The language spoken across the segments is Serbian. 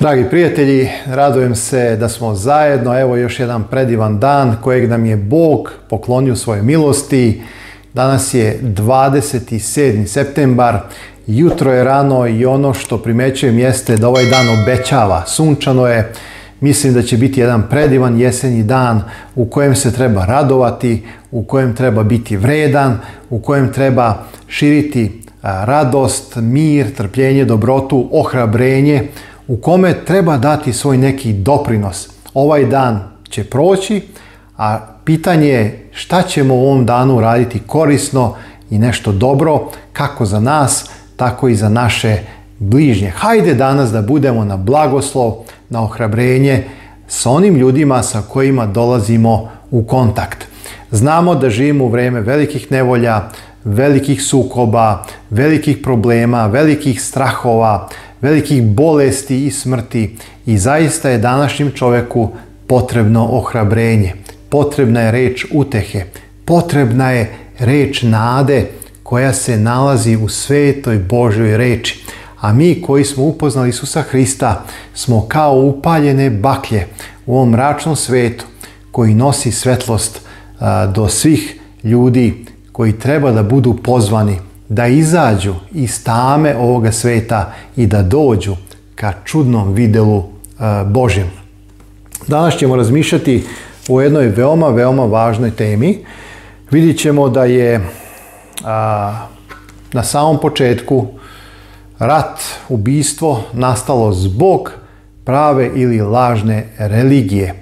Dragi prijatelji, radujem se da smo zajedno. Evo još jedan predivan dan kojeg nam je Bog poklonio svoje milosti. Danas je 27. septembar. Jutro je rano i ono što primećujem jeste da ovaj dan obećava. Sunčano je. Mislim da će biti jedan predivan jesenji dan u kojem se treba radovati, u kojem treba biti vredan, u kojem treba širiti radost, mir, trpljenje, dobrotu, ohrabrenje, u kome treba dati svoj neki doprinos. Ovaj dan će proći, a pitanje je šta ćemo u ovom danu raditi korisno i nešto dobro, kako za nas, tako i za naše bližnje. Hajde danas da budemo na blagoslov, na ohrabrenje sa onim ljudima sa kojima dolazimo u kontakt. Znamo da živimo u vrijeme velikih nevolja, velikih sukoba, velikih problema, velikih strahova, velikih bolesti i smrti i zaista je današnjem čoveku potrebno ohrabrenje, potrebna je reč utehe, potrebna je reč nade koja se nalazi u svetoj Božoj reči. A mi koji smo upoznali Isusa Hrista smo kao upaljene baklje u ovom mračnom svetu koji nosi svetlost do svih ljudi koji treba da budu pozvani da izađu iz tame ovoga sveta i da dođu ka čudnom videlu e, Božjem. Danas ćemo razmišljati o jednoj veoma, veoma važnoj temi. Vidjet ćemo da je na samom početku rat, ubistvo nastalo zbog prave ili lažne religije.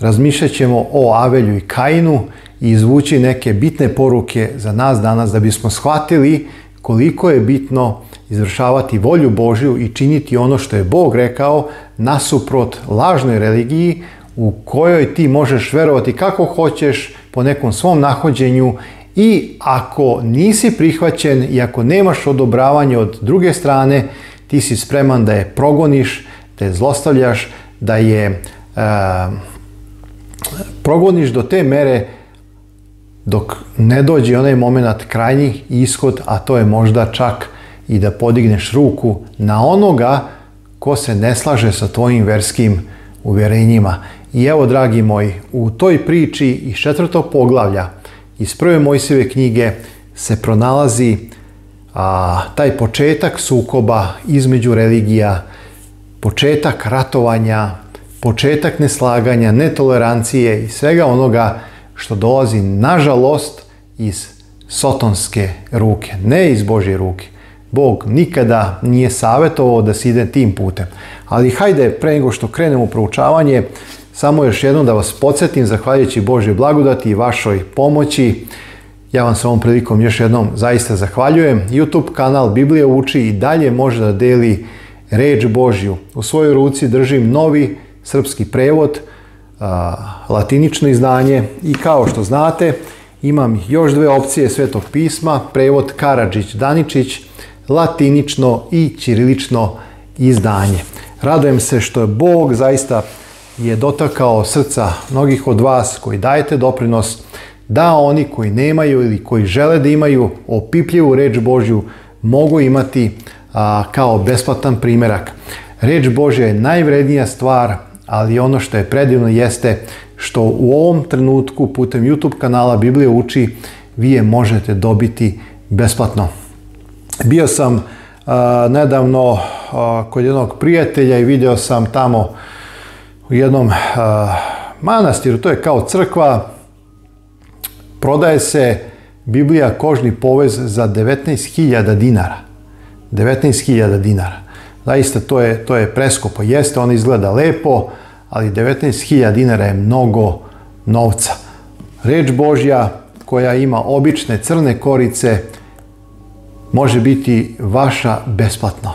Razmišljat ćemo o Avelju i Kainu i izvući neke bitne poruke za nas danas da bismo shvatili koliko je bitno izvršavati volju Božju i činiti ono što je Bog rekao nasuprot lažnoj religiji u kojoj ti možeš verovati kako hoćeš po nekom svom nahođenju i ako nisi prihvaćen i ako nemaš odobravanje od druge strane, ti si spreman da je progoniš, da je zlostavljaš, da je eh, progoniš do te mere dok ne dođe onaj moment krajnji ishod, a to je možda čak i da podigneš ruku na onoga ko se ne slaže sa tvojim verskim uvjerenjima. I evo, dragi moji, u toj priči iz četvrtog poglavlja iz prve Mojsive knjige se pronalazi a, taj početak sukoba između religija, početak ratovanja, početak neslaganja, netolerancije i svega onoga što dolazi nažalost iz sotonske ruke, ne iz Božje ruke. Bog nikada nije savjetovao da se ide tim putem. Ali hajde, pre nego što krenemo u proučavanje, samo još jednom da vas podsjetim, zahvaljujući Božje blagodati i vašoj pomoći, ja vam se ovom prilikom još jednom zaista zahvaljujem. YouTube kanal Biblije uči i dalje može da deli reč Božju. U svojoj ruci držim novi srpski prevod, latinično izdanje i kao što znate imam još dve opcije Svetog pisma, prevod Karadžić-Daničić, latinično i ćirilično izdanje. Radujem se što je Bog zaista je dotakao srca mnogih od vas koji dajete doprinos da oni koji nemaju ili koji žele da imaju opipljivu reč Božju mogu imati kao besplatan primjerak. Reč Božja je najvrednija stvar ali ono što je predivno jeste što u ovom trenutku putem YouTube kanala Biblija uči vi je možete dobiti besplatno. Bio sam nedavno kod jednog prijatelja i video sam tamo u jednom uh, manastiru, to je kao crkva, prodaje se Biblija kožni povez za 19.000 dinara. 19.000 dinara. Zaista to je, to je preskopo. Jeste, on izgleda lepo, ali 19.000 dinara je mnogo novca. Reč Božja koja ima obične crne korice može biti vaša besplatno.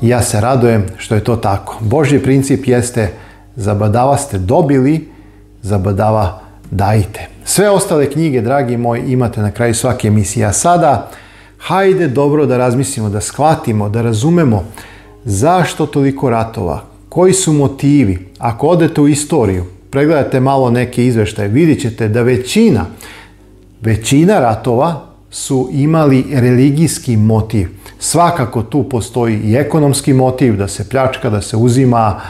Ja se radojem što je to tako. Božji princip jeste zabadava ste dobili, zabadava dajte. Sve ostale knjige, dragi moji, imate na kraju svake emisije. A sada, hajde dobro da razmislimo, da shvatimo, da razumemo zašto toliko ratova, koji su motivi. Ako odete u istoriju, pregledajte malo neke izveštaje, vidjet ćete da većina, većina ratova su imali religijski motiv. Svakako tu postoji i ekonomski motiv, da se pljačka, da se uzima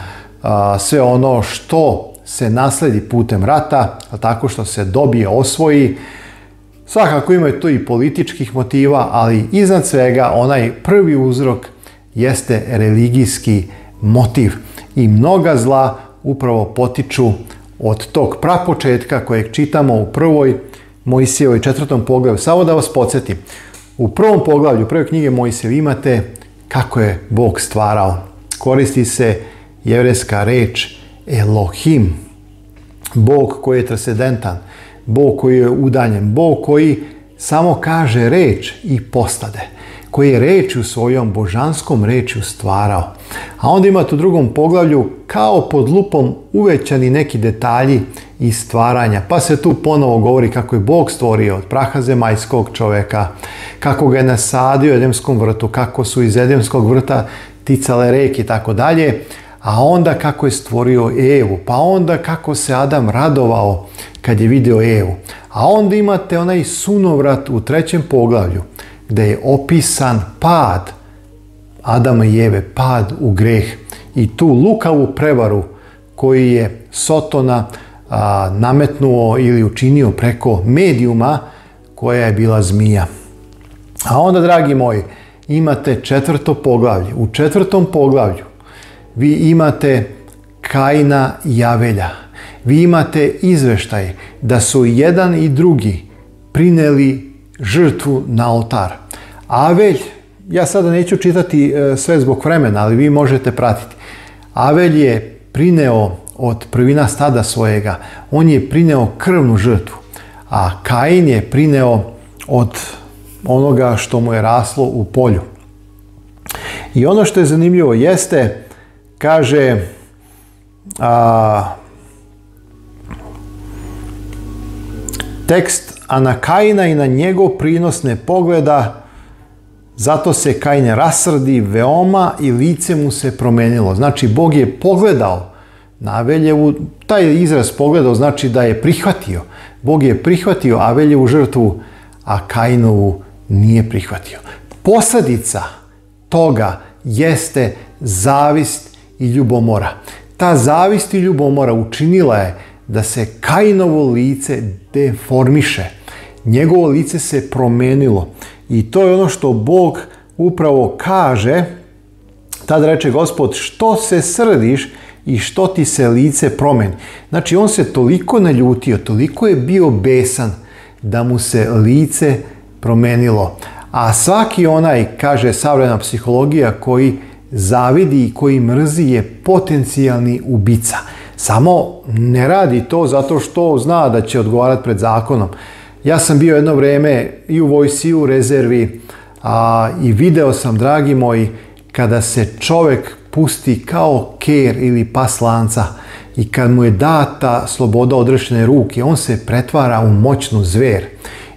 sve ono što se nasledi putem rata, a tako što se dobije, osvoji. Svakako imaju tu i političkih motiva, ali iznad svega onaj prvi uzrok jeste religijski motiv i mnoga zla upravo potiču od tog prapočetka kojeg čitamo u prvoj Mojsijevoj četvrtom poglavlju. Samo da vas podsjetim, u prvom poglavlju prve knjige se imate kako je Bog stvarao. Koristi se jevreska reč Elohim, Bog koji je transcendentan, Bog koji je udaljen, Bog koji samo kaže reč i postade koji je u svojom božanskom reču stvarao. A onda imate u drugom poglavlju kao pod lupom uvećani neki detalji iz stvaranja. Pa se tu ponovo govori kako je Bog stvorio od praha zemaljskog čovjeka, kako ga je nasadio u Edemskom vrtu, kako su iz Edemskog vrta ticale reke i tako dalje. A onda kako je stvorio Evu, pa onda kako se Adam radovao kad je vidio Evu. A onda imate onaj sunovrat u trećem poglavlju da je opisan pad Adama i Jeve, pad u greh i tu lukavu prevaru koju je Sotona nametnuo ili učinio preko medijuma koja je bila zmija. A onda, dragi moji, imate četvrto poglavlje. U četvrtom poglavlju vi imate Kajna Javelja. Vi imate izveštaj da su jedan i drugi prineli žrtvu na oltar. Avelj, ja sada neću čitati e, sve zbog vremena, ali vi možete pratiti. Avelj je prineo od prvina stada svojega, on je prineo krvnu žrtvu, a Kain je prineo od onoga što mu je raslo u polju. I ono što je zanimljivo jeste, kaže, tekst a na Kaina i na njegov prinos ne pogleda, zato se Kain rasrdi veoma i lice mu se promenilo. Znači, Bog je pogledao na Aveljevu, taj izraz pogledao znači da je prihvatio. Bog je prihvatio Aveljevu žrtvu, a Kainovu nije prihvatio. Posljedica toga jeste zavist i ljubomora. Ta zavist i ljubomora učinila je da se Kainovo lice deformiše, njegovo lice se promenilo. I to je ono što Bog upravo kaže, tad reče gospod, što se srdiš i što ti se lice promeni. Znači, on se toliko naljutio, toliko je bio besan da mu se lice promenilo. A svaki onaj, kaže savremena psihologija, koji zavidi i koji mrzi je potencijalni ubica. Samo ne radi to zato što zna da će odgovarati pred zakonom, ja sam bio jedno vrijeme i u vojsi u rezervi a, i video sam, dragi moji, kada se čovjek pusti kao ker ili pas lanca i kad mu je data sloboda odrešene ruke, on se pretvara u moćnu zver.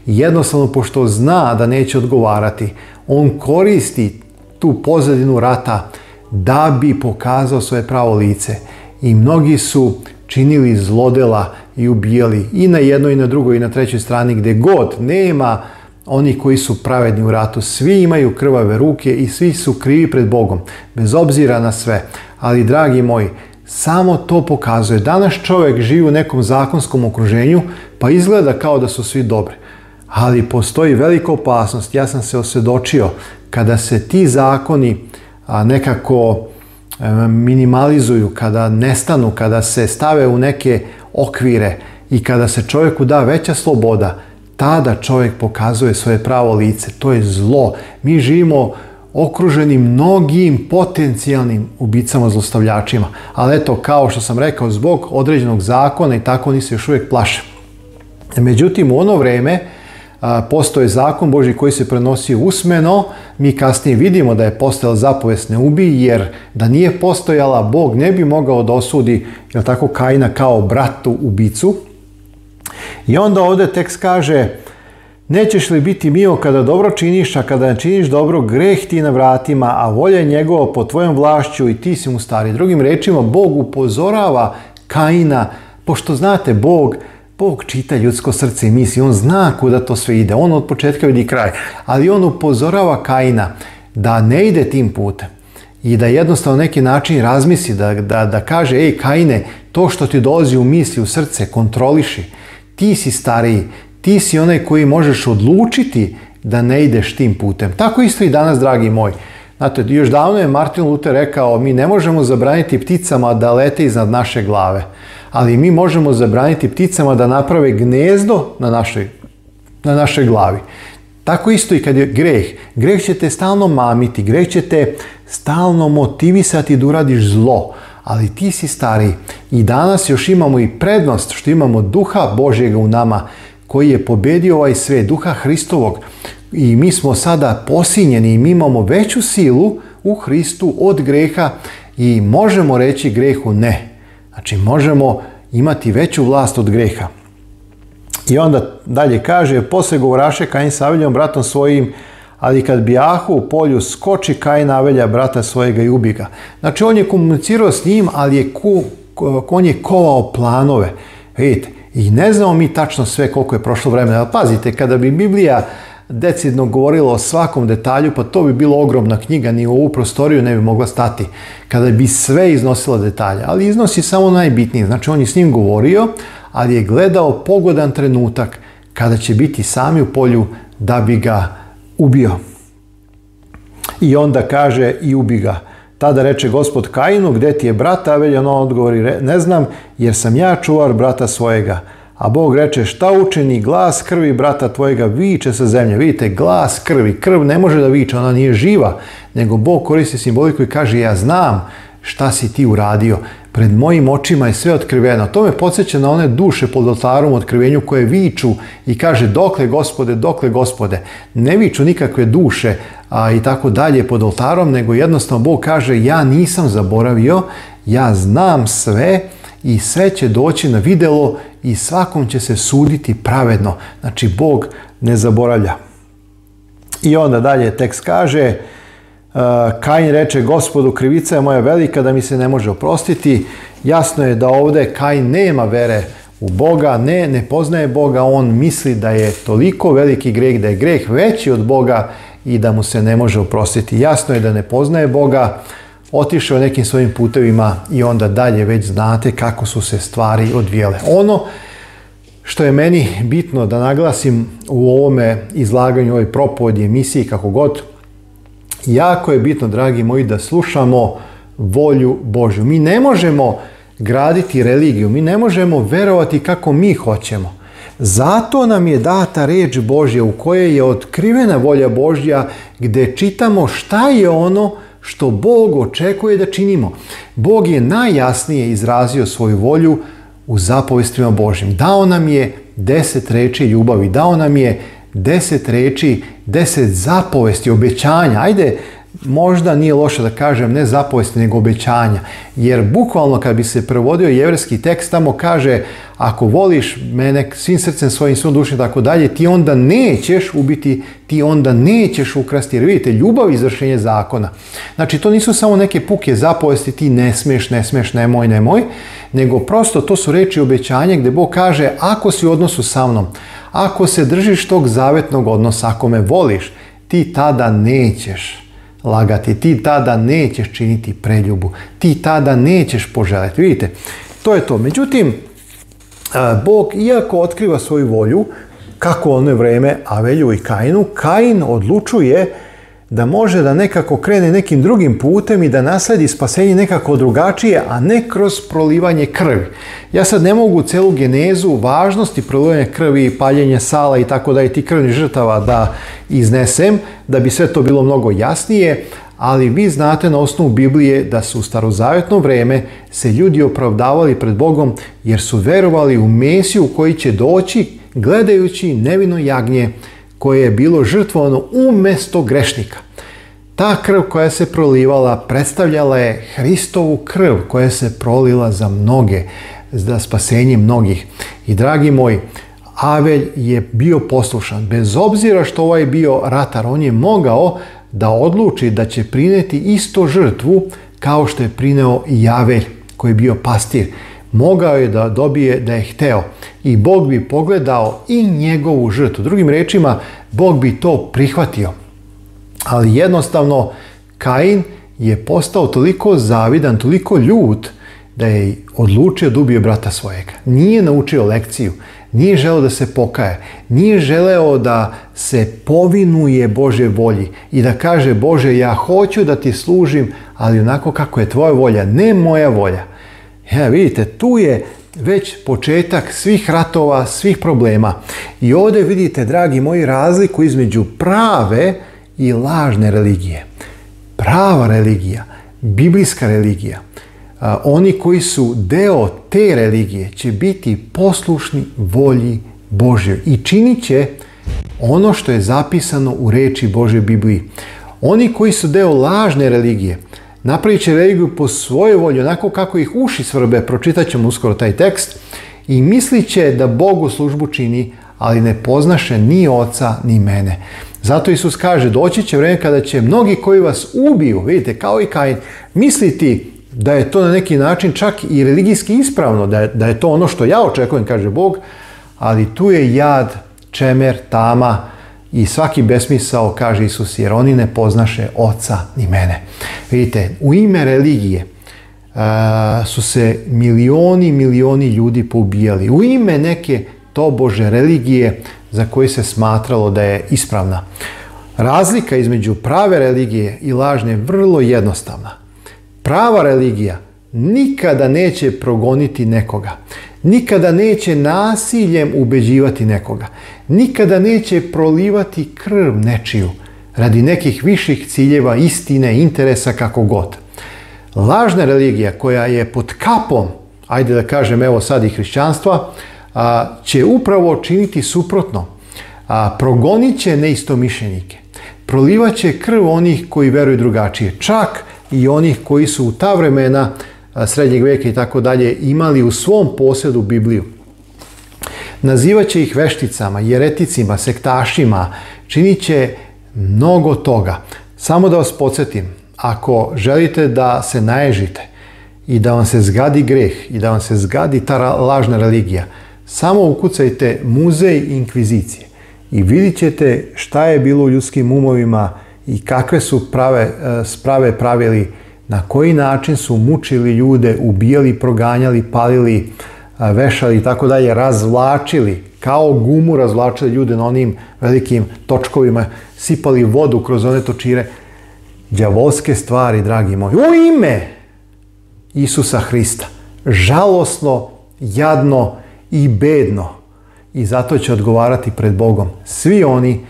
Jednostavno, pošto zna da neće odgovarati, on koristi tu pozadinu rata da bi pokazao svoje pravo lice. I mnogi su činili zlodela i ubijali i na jednoj i na drugoj i na trećoj strani gdje god nema oni koji su pravedni u ratu. Svi imaju krvave ruke i svi su krivi pred Bogom, bez obzira na sve. Ali, dragi moji, samo to pokazuje. Danas čovjek živi u nekom zakonskom okruženju, pa izgleda kao da su svi dobri. Ali postoji velika opasnost, ja sam se osvjedočio, kada se ti zakoni nekako minimalizuju, kada nestanu, kada se stave u neke okvire i kada se čovjeku da veća sloboda, tada čovjek pokazuje svoje pravo lice. To je zlo. Mi živimo okruženi mnogim potencijalnim ubicama zlostavljačima. Ali eto, kao što sam rekao, zbog određenog zakona i tako oni se još uvijek plaše. Međutim, u ono vrijeme postoje zakon Boži koji se prenosi usmeno, mi kasnije vidimo da je postojala zapovest ne ubi, jer da nije postojala, Bog ne bi mogao da osudi, jel tako, Kaina kao bratu ubicu. I onda ovdje tekst kaže, Nećeš li biti mio kada dobro činiš, a kada činiš dobro, greh ti na vratima, a volja je njegova po tvojom vlašću i ti si mu stari. Drugim rečima, Bog upozorava Kaina, pošto znate, Bog Bog čita ljudsko srce i misli, on zna kuda to sve ide, on od početka vidi kraj, ali on upozorava Kaina da ne ide tim putem i da jednostavno neki način razmisli, da, da, da kaže, ej Kaine, to što ti dolazi u misli, u srce, kontroliši, ti si stariji, ti si onaj koji možeš odlučiti da ne ideš tim putem. Tako isto i danas, dragi moj. Znate, još davno je Martin Luther rekao, mi ne možemo zabraniti pticama da lete iznad naše glave ali mi možemo zabraniti pticama da naprave gnezdo na našoj, na našoj glavi. Tako isto i kad je greh. Greh će te stalno mamiti, greh će te stalno motivisati da uradiš zlo, ali ti si stari. I danas još imamo i prednost što imamo duha Božjega u nama koji je pobedio ovaj sve, duha Hristovog. I mi smo sada posinjeni i mi imamo veću silu u Hristu od greha i možemo reći grehu ne. Znači možemo imati veću vlast od greha. I onda dalje kaže, poslije govoraše Kain s Aveljom, bratom svojim, ali kad bijahu u polju, skoči Kain Avelja, brata svojega i ubi ga. Znači on je komunicirao s njim, ali je ku, on je kovao planove. Vidite, i ne znamo mi tačno sve koliko je prošlo vremena. pazite, kada bi Biblija decidno govorilo o svakom detalju, pa to bi bilo ogromna knjiga, ni u ovu prostoriju ne bi mogla stati, kada bi sve iznosila detalje, ali iznosi samo najbitnije, znači on je s njim govorio, ali je gledao pogodan trenutak kada će biti sami u polju da bi ga ubio. I onda kaže i ubi ga. Tada reče gospod Kainu, gdje ti je brat Aveljan? On odgovori, ne znam, jer sam ja čuvar brata svojega. A Bog reče, šta učini glas krvi brata tvojega, viče sa zemlje. Vidite, glas krvi. Krv ne može da viče, ona nije živa. Nego Bog koristi simboliku i kaže, ja znam šta si ti uradio. Pred mojim očima je sve otkriveno. To me podsjeća na one duše pod oltarom otkrivenju koje viču i kaže dokle gospode, dokle gospode. Ne viču nikakve duše a, i tako dalje pod oltarom, nego jednostavno Bog kaže ja nisam zaboravio, ja znam sve, i sve će doći na videlo i svakom će se suditi pravedno. Znači, Bog ne zaboravlja. I onda dalje tekst kaže, e, Kain reče, gospodu, krivica je moja velika da mi se ne može oprostiti. Jasno je da ovdje Kain nema vere u Boga, ne, ne poznaje Boga, on misli da je toliko veliki greh, da je greh veći od Boga i da mu se ne može oprostiti. Jasno je da ne poznaje Boga, otišao nekim svojim putevima i onda dalje već znate kako su se stvari odvijele. Ono što je meni bitno da naglasim u ovome izlaganju, ovoj propodi, emisiji, kako god, jako je bitno, dragi moji, da slušamo volju Božju. Mi ne možemo graditi religiju, mi ne možemo verovati kako mi hoćemo. Zato nam je data reč Božja u kojoj je otkrivena volja Božja gdje čitamo šta je ono što Bog očekuje da činimo. Bog je najjasnije izrazio svoju volju u zapovestima Božjim. Dao nam je deset reči ljubavi, dao nam je deset reči, deset zapovesti, obećanja. Ajde možda nije loše da kažem ne zapovesti nego obećanja. Jer bukvalno kad bi se prevodio jevreski tekst tamo kaže ako voliš mene svim srcem svojim, svom i tako dalje, ti onda nećeš ubiti, ti onda nećeš ukrasti. Jer vidite, ljubav izvršenje zakona. Znači to nisu samo neke puke zapovesti ti ne smiješ, ne smeš, nemoj, nemoj, nego prosto to su reči obećanja gdje Bog kaže ako si u odnosu sa mnom, ako se držiš tog zavetnog odnosa, ako me voliš, ti tada nećeš lagati, ti tada nećeš činiti preljubu, ti tada nećeš poželjeti. Vidite, to je to. Međutim, e, Bog iako otkriva svoju volju, kako ono vrijeme Avelju i Kainu, Kain odlučuje da može da nekako krene nekim drugim putem i da nasledi spasenje nekako drugačije, a ne kroz prolivanje krvi. Ja sad ne mogu celu genezu važnosti prolivanja krvi, paljenja sala i tako da i ti krvnih žrtava da iznesem, da bi sve to bilo mnogo jasnije, ali vi znate na osnovu Biblije da su u starozavetno vreme se ljudi opravdavali pred Bogom jer su verovali u Mesiju koji će doći gledajući nevino jagnje koje je bilo žrtvovano umjesto grešnika. Ta krv koja se prolivala predstavljala je Hristovu krv koja se prolila za mnoge, za spasenje mnogih. I dragi moji, Avelj je bio poslušan. Bez obzira što ovaj bio ratar, on je mogao da odluči da će prineti isto žrtvu kao što je prineo i Avelj koji je bio pastir mogao je da dobije da je hteo i Bog bi pogledao i njegovu žrtvu. Drugim riječima, Bog bi to prihvatio. Ali jednostavno, Kain je postao toliko zavidan, toliko ljut, da je odlučio da ubije brata svojega. Nije naučio lekciju, nije želeo da se pokaje, nije želeo da se povinuje Bože volji i da kaže Bože ja hoću da ti služim, ali onako kako je tvoja volja, ne moja volja. Ja, vidite, tu je već početak svih ratova, svih problema. I ovdje vidite, dragi moji, razliku između prave i lažne religije. Prava religija, biblijska religija, oni koji su deo te religije će biti poslušni volji božje i činit će ono što je zapisano u reči Božje Bibliji. Oni koji su deo lažne religije Napravit će religiju po svojoj volji, onako kako ih uši svrbe, pročitat ćemo uskoro taj tekst, i mislit će da Bogu službu čini, ali ne poznaše ni oca ni mene. Zato Isus kaže, doći će vrijeme kada će mnogi koji vas ubiju, vidite, kao i Kain, misliti da je to na neki način čak i religijski ispravno, da je, da je to ono što ja očekujem, kaže Bog, ali tu je jad, čemer, tama, i svaki besmisao, kaže Isus, jer oni ne poznaše oca ni mene. Vidite, u ime religije su se milioni, milioni ljudi poubijali, U ime neke tobože religije za koje se smatralo da je ispravna. Razlika između prave religije i lažne je vrlo jednostavna. Prava religija nikada neće progoniti nekoga. Nikada neće nasiljem ubeđivati nekoga. Nikada neće prolivati krv nečiju radi nekih viših ciljeva, istine, interesa, kako god. Lažna religija koja je pod kapom, ajde da kažem evo sad i hrišćanstva, će upravo činiti suprotno. Progonit će neistomišljenike. Prolivat će krv onih koji veruju drugačije. Čak i onih koji su u ta vremena srednjeg vijeka i tako dalje imali u svom posjedu Bibliju. Nazivaće ih vešticama, jereticima, sektašima, činit će mnogo toga. Samo da vas podsjetim, ako želite da se naježite i da vam se zgadi greh i da vam se zgadi ta lažna religija, samo ukucajte muzej inkvizicije i vidit ćete šta je bilo u ljudskim umovima i kakve su prave, e, sprave pravili na koji način su mučili ljude, ubijali, proganjali, palili, vešali i tako dalje, razvlačili, kao gumu razvlačili ljude na onim velikim točkovima, sipali vodu kroz one točire. Djavolske stvari, dragi moji, u ime Isusa Hrista. Žalosno, jadno i bedno. I zato će odgovarati pred Bogom svi oni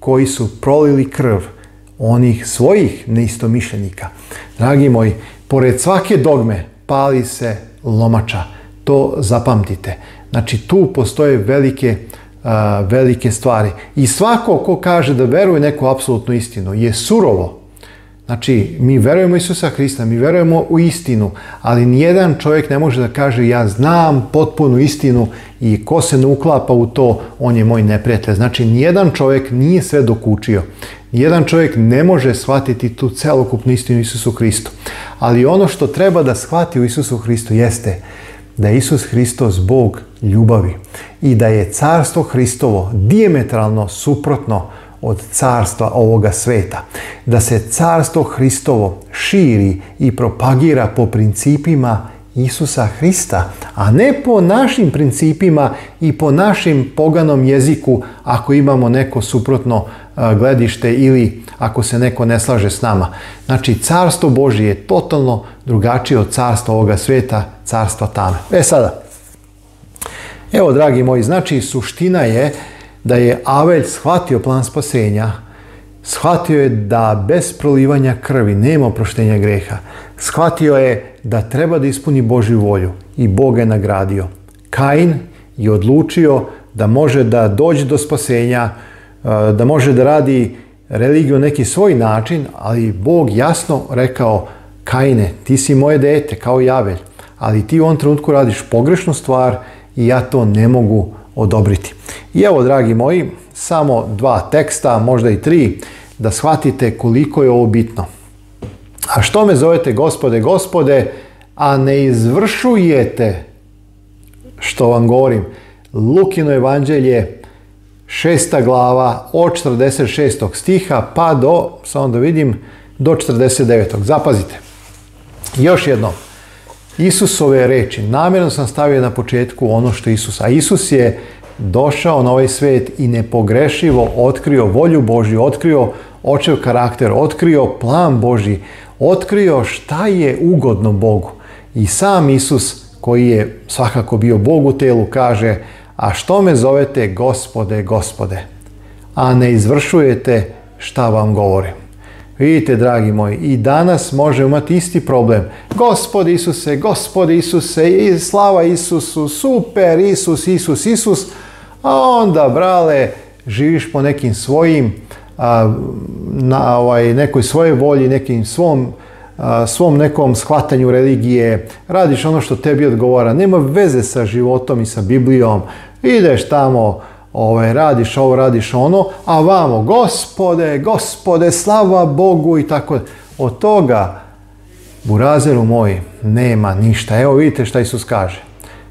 koji su prolili krv onih svojih neistomišljenika. Dragi moji, pored svake dogme pali se lomača. To zapamtite. Znači tu postoje velike velike stvari. I svako ko kaže da veruje neku apsolutnu istinu je surovo. Znači, mi verujemo Isusa Hrista, mi verujemo u istinu, ali nijedan čovjek ne može da kaže ja znam potpunu istinu i ko se ne uklapa u to, on je moj neprijatelj. Znači, nijedan čovjek nije sve dokučio. Jedan čovjek ne može shvatiti tu celokupnu istinu Isusu Hristu. Ali ono što treba da shvati u Isusu Hristu jeste da je Isus Hristos Bog ljubavi i da je carstvo Hristovo diametralno suprotno od carstva ovoga sveta. Da se carstvo Hristovo širi i propagira po principima Isusa Hrista, a ne po našim principima i po našem poganom jeziku ako imamo neko suprotno e, gledište ili ako se neko ne slaže s nama. Znači, carstvo Božje je totalno drugačije od carstva ovoga svijeta, carstva tame. E sada, evo dragi moji, znači suština je da je Avelj shvatio plan spasenja, shvatio je da bez prolivanja krvi nema oproštenja greha, shvatio je da treba da ispuni Božju volju i Bog je nagradio. Kain je odlučio da može da dođe do spasenja, e, da može da radi religiju na neki svoj način, ali Bog jasno rekao Kaine, ti si moje dete, kao javelj, ali ti u ovom trenutku radiš pogrešnu stvar i ja to ne mogu odobriti. I evo, dragi moji, samo dva teksta, možda i tri, da shvatite koliko je ovo bitno. A što me zovete gospode, gospode, a ne izvršujete što vam govorim. Lukino evanđelje, šesta glava, od 46. stiha pa do, samo da vidim, do 49. Zapazite. Još jednom. Isusove reči. Namjerno sam stavio na početku ono što Isus. A Isus je došao na ovaj svijet i nepogrešivo otkrio volju Božju, otkrio očev karakter, otkrio plan Božji, otkrio šta je ugodno Bogu. I sam Isus, koji je svakako bio Bog u telu, kaže A što me zovete gospode, gospode, a ne izvršujete šta vam govorim. Vidite, dragi moji, i danas možemo imati isti problem. Gospod Isuse, Gospod Isuse, slava Isusu, super Isus, Isus, Isus, a onda, brale, živiš po nekim svojim na ovaj, nekoj svojoj volji, nekim svom svom nekom shvatanju religije, radiš ono što tebi odgovara, nema veze sa životom i sa Biblijom, ideš tamo, ovaj, radiš ovo, radiš ono, a vamo, gospode, gospode, slava Bogu i tako. Od toga, burazeru moji, nema ništa. Evo vidite šta Isus kaže.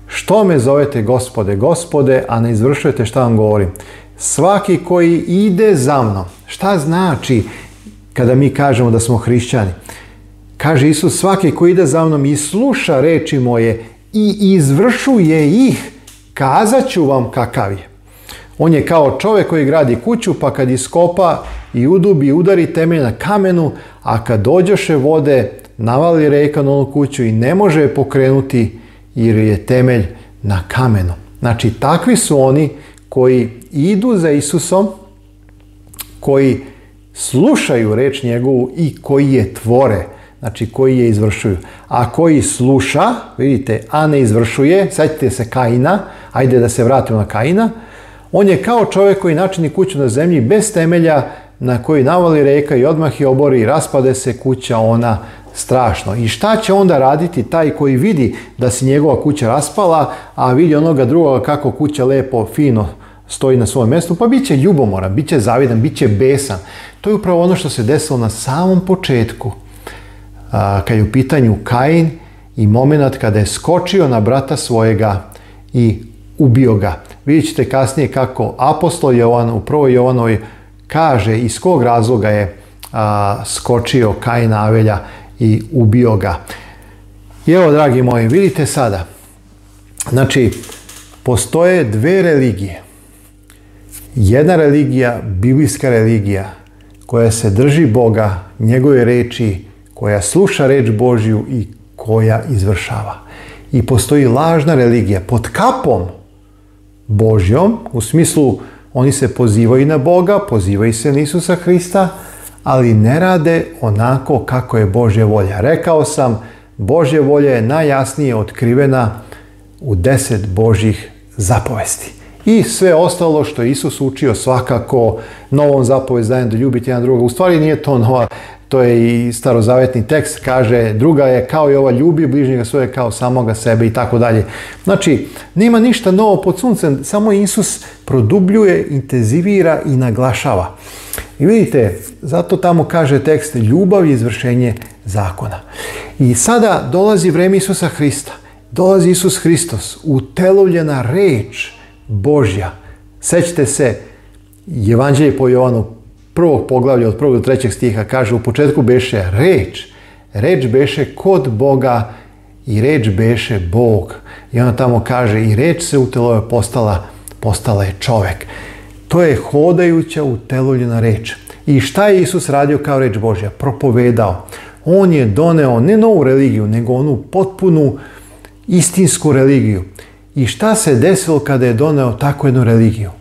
Što me zovete gospode, gospode, a ne izvršujete šta vam govorim svaki koji ide za mnom. Šta znači kada mi kažemo da smo hrišćani? Kaže Isus, svaki koji ide za mnom i sluša reči moje i izvršuje ih, kazat ću vam kakav je. On je kao čovjek koji gradi kuću, pa kad iskopa i udubi udari temelj na kamenu, a kad dođoše vode, navali reka na onu kuću i ne može je pokrenuti jer je temelj na kamenu. Znači, takvi su oni koji idu za Isusom, koji slušaju reč njegovu i koji je tvore, znači koji je izvršuju. A koji sluša, vidite, a ne izvršuje, ćete se kajina, ajde da se vratimo na Kaina, on je kao čovjek koji načini kuću na zemlji bez temelja na koji navali reka i odmah je obori i raspade se kuća ona strašno. I šta će onda raditi taj koji vidi da se njegova kuća raspala, a vidi onoga drugoga kako kuća lepo, fino stoji na svojem mjestu, pa bit će ljubomoran, bit će zavidan, bit će besan. To je upravo ono što se desilo na samom početku, a, je u pitanju Kain i moment kada je skočio na brata svojega i ubio ga. Vidjet ćete kasnije kako apostol Jovan u prvoj Jovanovi kaže iz kog razloga je skočio Kain Avelja i ubio ga. I evo, dragi moji, vidite sada, znači, postoje dve religije jedna religija, biblijska religija, koja se drži Boga, njegove reči, koja sluša reč Božju i koja izvršava. I postoji lažna religija pod kapom Božjom, u smislu oni se pozivaju na Boga, pozivaju se na Isusa Hrista, ali ne rade onako kako je Božja volja. Rekao sam, Božja volja je najjasnije otkrivena u deset Božjih zapovesti i sve ostalo što je Isus učio svakako novom zapove do da ljubite jedan drugog. U stvari nije to nova, to je i starozavetni tekst, kaže druga je kao i ova ljubi bližnjega svoje kao samoga sebe i tako dalje. Znači, nema ništa novo pod suncem, samo Isus produbljuje, intenzivira i naglašava. I vidite, zato tamo kaže tekst ljubav i izvršenje zakona. I sada dolazi vreme Isusa Hrista. Dolazi Isus Hristos, utelovljena reč, Božja. Sjećate se, Evanđelje po Jovanu, prvog poglavlja od prvog do trećeg stiha kaže u početku beše reč, reč beše kod Boga i reč beše Bog. I ona tamo kaže i reč se u je postala, postala je čovek. To je hodajuća uteloljena reč. I šta je Isus radio kao reč Božja? Propovedao. On je doneo ne novu religiju, nego onu potpunu istinsku religiju i šta se desilo kada je doneo takvu jednu religiju,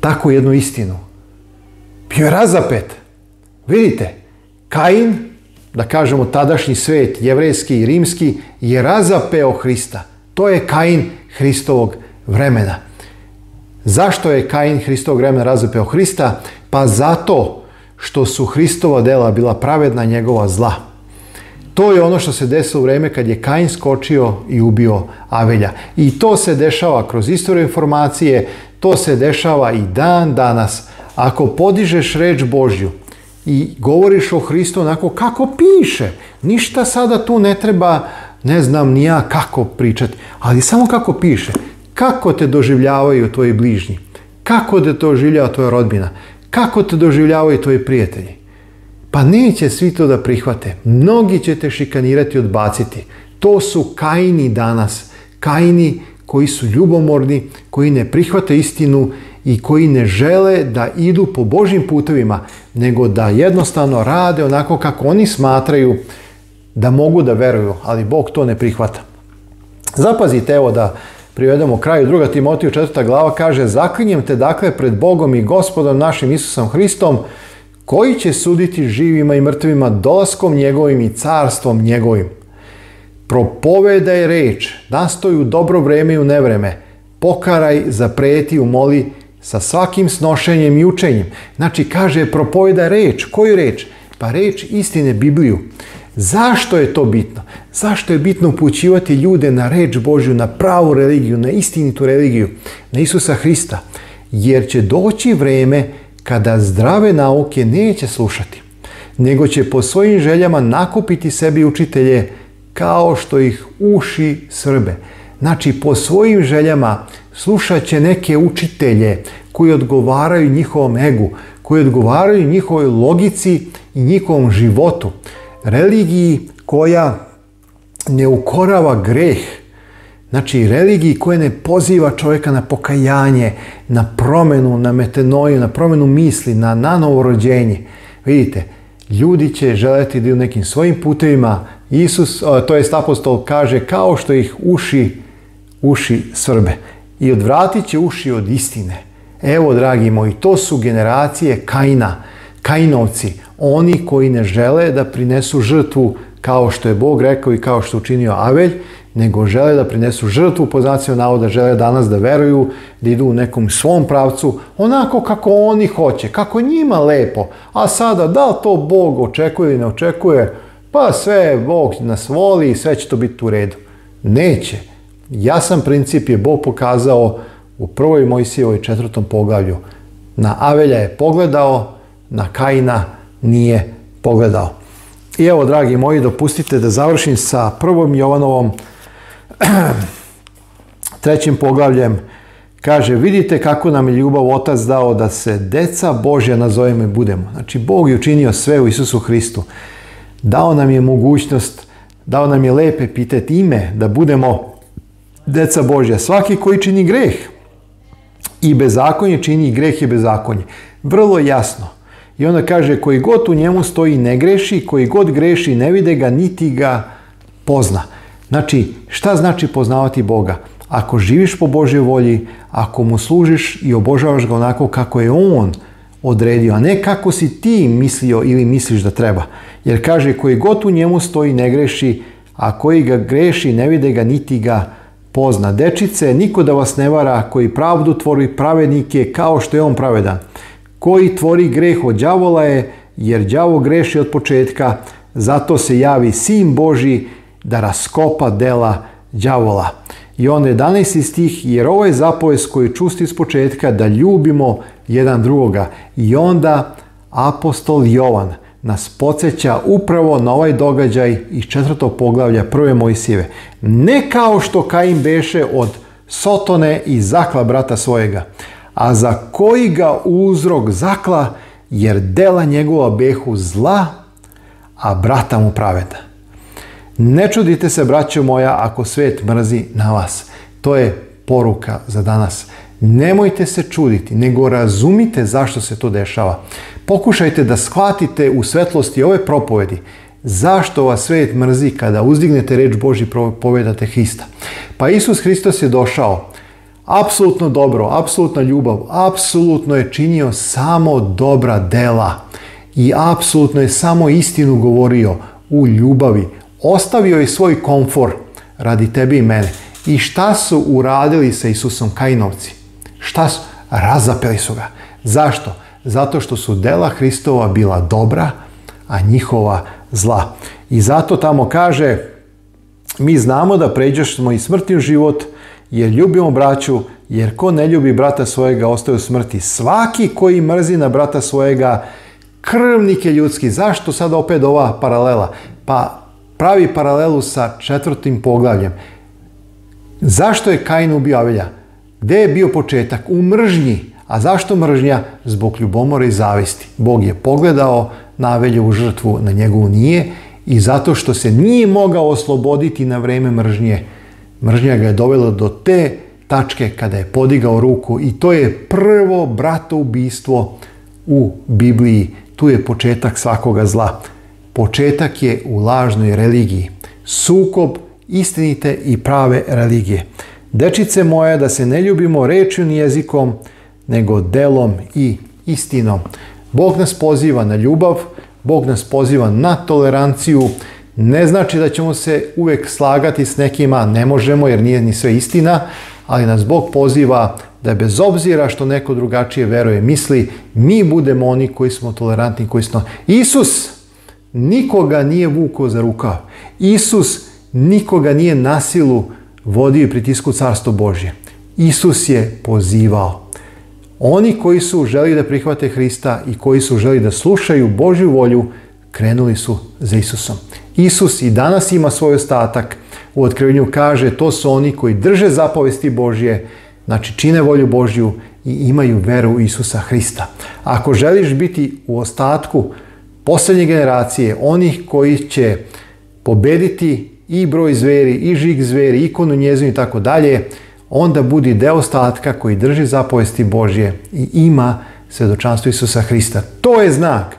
takvu jednu istinu. Bio je razapet. Vidite, Kain, da kažemo tadašnji svet, jevrejski i rimski, je razapeo Hrista. To je Kain Hristovog vremena. Zašto je Kain Hristovog vremena razapeo Hrista? Pa zato što su Hristova dela bila pravedna njegova zla to je ono što se desilo u vrijeme kad je Kain skočio i ubio Avelja. I to se dešava kroz istoriju informacije, to se dešava i dan danas. Ako podižeš reč Božju i govoriš o Hristu onako kako piše, ništa sada tu ne treba, ne znam ni ja kako pričati, ali samo kako piše, kako te doživljavaju tvoji bližnji, kako te doživljava tvoja rodbina, kako te doživljavaju tvoji prijatelji. Pa neće svi to da prihvate. Mnogi će te šikanirati i odbaciti. To su kajni danas. Kajni koji su ljubomorni, koji ne prihvate istinu i koji ne žele da idu po Božim putevima, nego da jednostavno rade onako kako oni smatraju da mogu da veruju, ali Bog to ne prihvata. Zapazite, evo da privedemo kraju. Druga Timotiju četvrta glava kaže Zaklinjem te dakle pred Bogom i gospodom našim Isusom Hristom, koji će suditi živima i mrtvima dolaskom njegovim i carstvom njegovim. Propovedaj reč, nastoj u dobro vreme i u nevreme, pokaraj, zapreti, umoli, sa svakim snošenjem i učenjem. Znači, kaže, propoveda reč. Koju reč? Pa reč istine, Bibliju. Zašto je to bitno? Zašto je bitno upućivati ljude na reč Božju, na pravu religiju, na istinitu religiju, na Isusa Hrista? Jer će doći vreme kada zdrave nauke neće slušati, nego će po svojim željama nakupiti sebi učitelje kao što ih uši Srbe. Znači, po svojim željama slušat će neke učitelje koji odgovaraju njihovom egu, koji odgovaraju njihovoj logici i njihovom životu. Religiji koja ne ukorava greh, Znači, religiji koja ne poziva čovjeka na pokajanje, na promjenu, na metenoju, na promjenu misli, na nanovo rođenje. Vidite, ljudi će želiti da u nekim svojim putevima. Isus, to jest apostol, kaže kao što ih uši, uši svrbe. I odvratit će uši od istine. Evo, dragi moji, to su generacije Kajna, Kajnovci, oni koji ne žele da prinesu žrtvu kao što je Bog rekao i kao što učinio Avelj, nego žele da prinesu žrtvu po znacima navoda, žele danas da veruju, da idu u nekom svom pravcu, onako kako oni hoće, kako njima lepo. A sada, da li to Bog očekuje ili ne očekuje, pa sve Bog nas voli i sve će to biti u redu. Neće. Jasan princip je Bog pokazao u prvoj Mojsijevoj četvrtom poglavlju. Na Avelja je pogledao, na kajina nije pogledao. I evo, dragi moji, dopustite da završim sa prvom Jovanovom trećim poglavljem kaže vidite kako nam je ljubav otac dao da se deca Božja nazovemo i budemo. Znači Bog je učinio sve u Isusu Hristu. Dao nam je mogućnost, dao nam je lepe pitet ime da budemo deca Božja. Svaki koji čini greh i bezakonje čini i greh i bezakonje. Vrlo jasno. I onda kaže koji god u njemu stoji ne greši, koji god greši ne vide ga niti ga pozna. Znači, šta znači poznavati Boga? Ako živiš po Božjoj volji, ako mu služiš i obožavaš ga onako kako je On odredio, a ne kako si ti mislio ili misliš da treba. Jer kaže, koji god u njemu stoji ne greši, a koji ga greši ne vide ga niti ga pozna. Dečice, niko da vas ne vara, koji pravdu tvori je kao što je on pravedan. Koji tvori greh od đavola je, jer đavo greši od početka, zato se javi sin Boži da raskopa dela đavola. I on 11. stih, jer ovo je zapovest koji čusti iz početka da ljubimo jedan drugoga. I onda apostol Jovan nas podsjeća upravo na ovaj događaj iz četvrtog poglavlja prve Mojsijeve. Ne kao što Kain beše od Sotone i zakla brata svojega, a za koji ga uzrok zakla, jer dela njegova behu zla, a brata mu pravedna. Ne čudite se, braćo moja, ako svet mrzi na vas. To je poruka za danas. Nemojte se čuditi, nego razumite zašto se to dešava. Pokušajte da shvatite u svetlosti ove propovedi zašto vas svet mrzi kada uzdignete reč Boži povedate Hrista. Pa Isus Hristos je došao apsolutno dobro, apsolutna ljubav, apsolutno je činio samo dobra dela i apsolutno je samo istinu govorio u ljubavi, Ostavio je svoj komfor radi tebi i mene. I šta su uradili sa Isusom Kainovci? Šta su? Razapeli su ga. Zašto? Zato što su dela Hristova bila dobra, a njihova zla. I zato tamo kaže, mi znamo da pređeš smo i smrti u život, jer ljubimo braću, jer ko ne ljubi brata svojega ostaje u smrti. Svaki koji mrzi na brata svojega, krvnik je ljudski. Zašto sad opet ova paralela? Pa pravi paralelu sa četvrtim poglavljem. Zašto je Kain ubio Avelja? Gdje je bio početak? U mržnji. A zašto mržnja? Zbog ljubomore i zavisti. Bog je pogledao na u žrtvu, na njegovu nije i zato što se nije mogao osloboditi na vrijeme mržnje. Mržnja ga je dovela do te tačke kada je podigao ruku i to je prvo ubistvo u Bibliji. Tu je početak svakoga zla početak je u lažnoj religiji. Sukob istinite i prave religije. Dečice moja, da se ne ljubimo rečju ni jezikom, nego delom i istinom. Bog nas poziva na ljubav, Bog nas poziva na toleranciju. Ne znači da ćemo se uvijek slagati s nekima, ne možemo jer nije ni sve istina, ali nas Bog poziva da bez obzira što neko drugačije veruje, misli, mi budemo oni koji smo tolerantni, koji smo... Isus nikoga nije vuko za rukav. Isus nikoga nije silu vodio i pritisku carstvo Božje. Isus je pozivao. Oni koji su želi da prihvate Hrista i koji su želi da slušaju Božju volju, krenuli su za Isusom. Isus i danas ima svoj ostatak. U otkrivenju kaže to su oni koji drže zapovesti Božje, znači čine volju Božju i imaju veru Isusa Hrista. Ako želiš biti u ostatku, posljednje generacije, onih koji će pobediti i broj zveri, i žig zveri, ikonu njezinu i tako dalje, onda budi deo ostatka koji drži zapovesti Božje i ima svedočanstvo Isusa Hrista. To je znak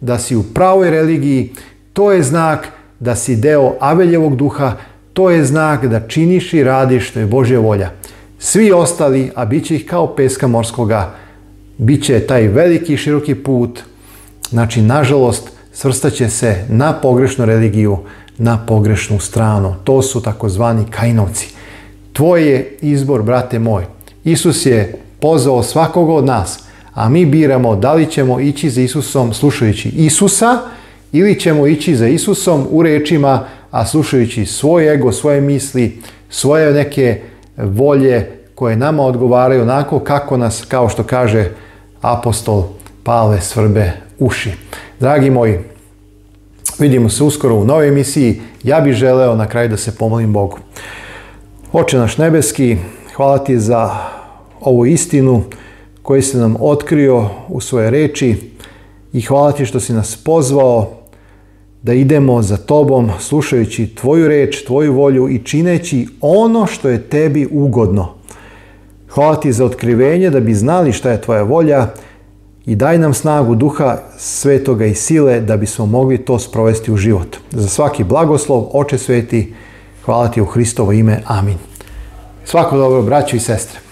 da si u pravoj religiji, to je znak da si deo Aveljevog duha, to je znak da činiš i radiš što je Božja volja. Svi ostali, a bit će ih kao peska morskoga, bit će taj veliki široki put Znači, nažalost, svrstaće se na pogrešnu religiju, na pogrešnu stranu. To su takozvani kajnovci. Tvoj je izbor, brate moj. Isus je pozvao svakog od nas, a mi biramo da li ćemo ići za Isusom slušajući Isusa ili ćemo ići za Isusom u rečima, a slušajući svoj ego, svoje misli, svoje neke volje koje nama odgovaraju onako kako nas, kao što kaže apostol pale Svrbe, uši. Dragi moji, vidimo se uskoro u novoj emisiji. Ja bih želeo na kraju da se pomolim Bogu. Oče naš nebeski, hvala ti za ovu istinu koju si nam otkrio u svoje reči i hvala ti što si nas pozvao da idemo za tobom slušajući tvoju reč, tvoju volju i čineći ono što je tebi ugodno. Hvala ti za otkrivenje da bi znali šta je tvoja volja i daj nam snagu duha svetoga i sile da bismo mogli to sprovesti u život. Za svaki blagoslov, oče sveti, hvala ti u Hristovo ime. Amin. Svako dobro, braćo i sestre.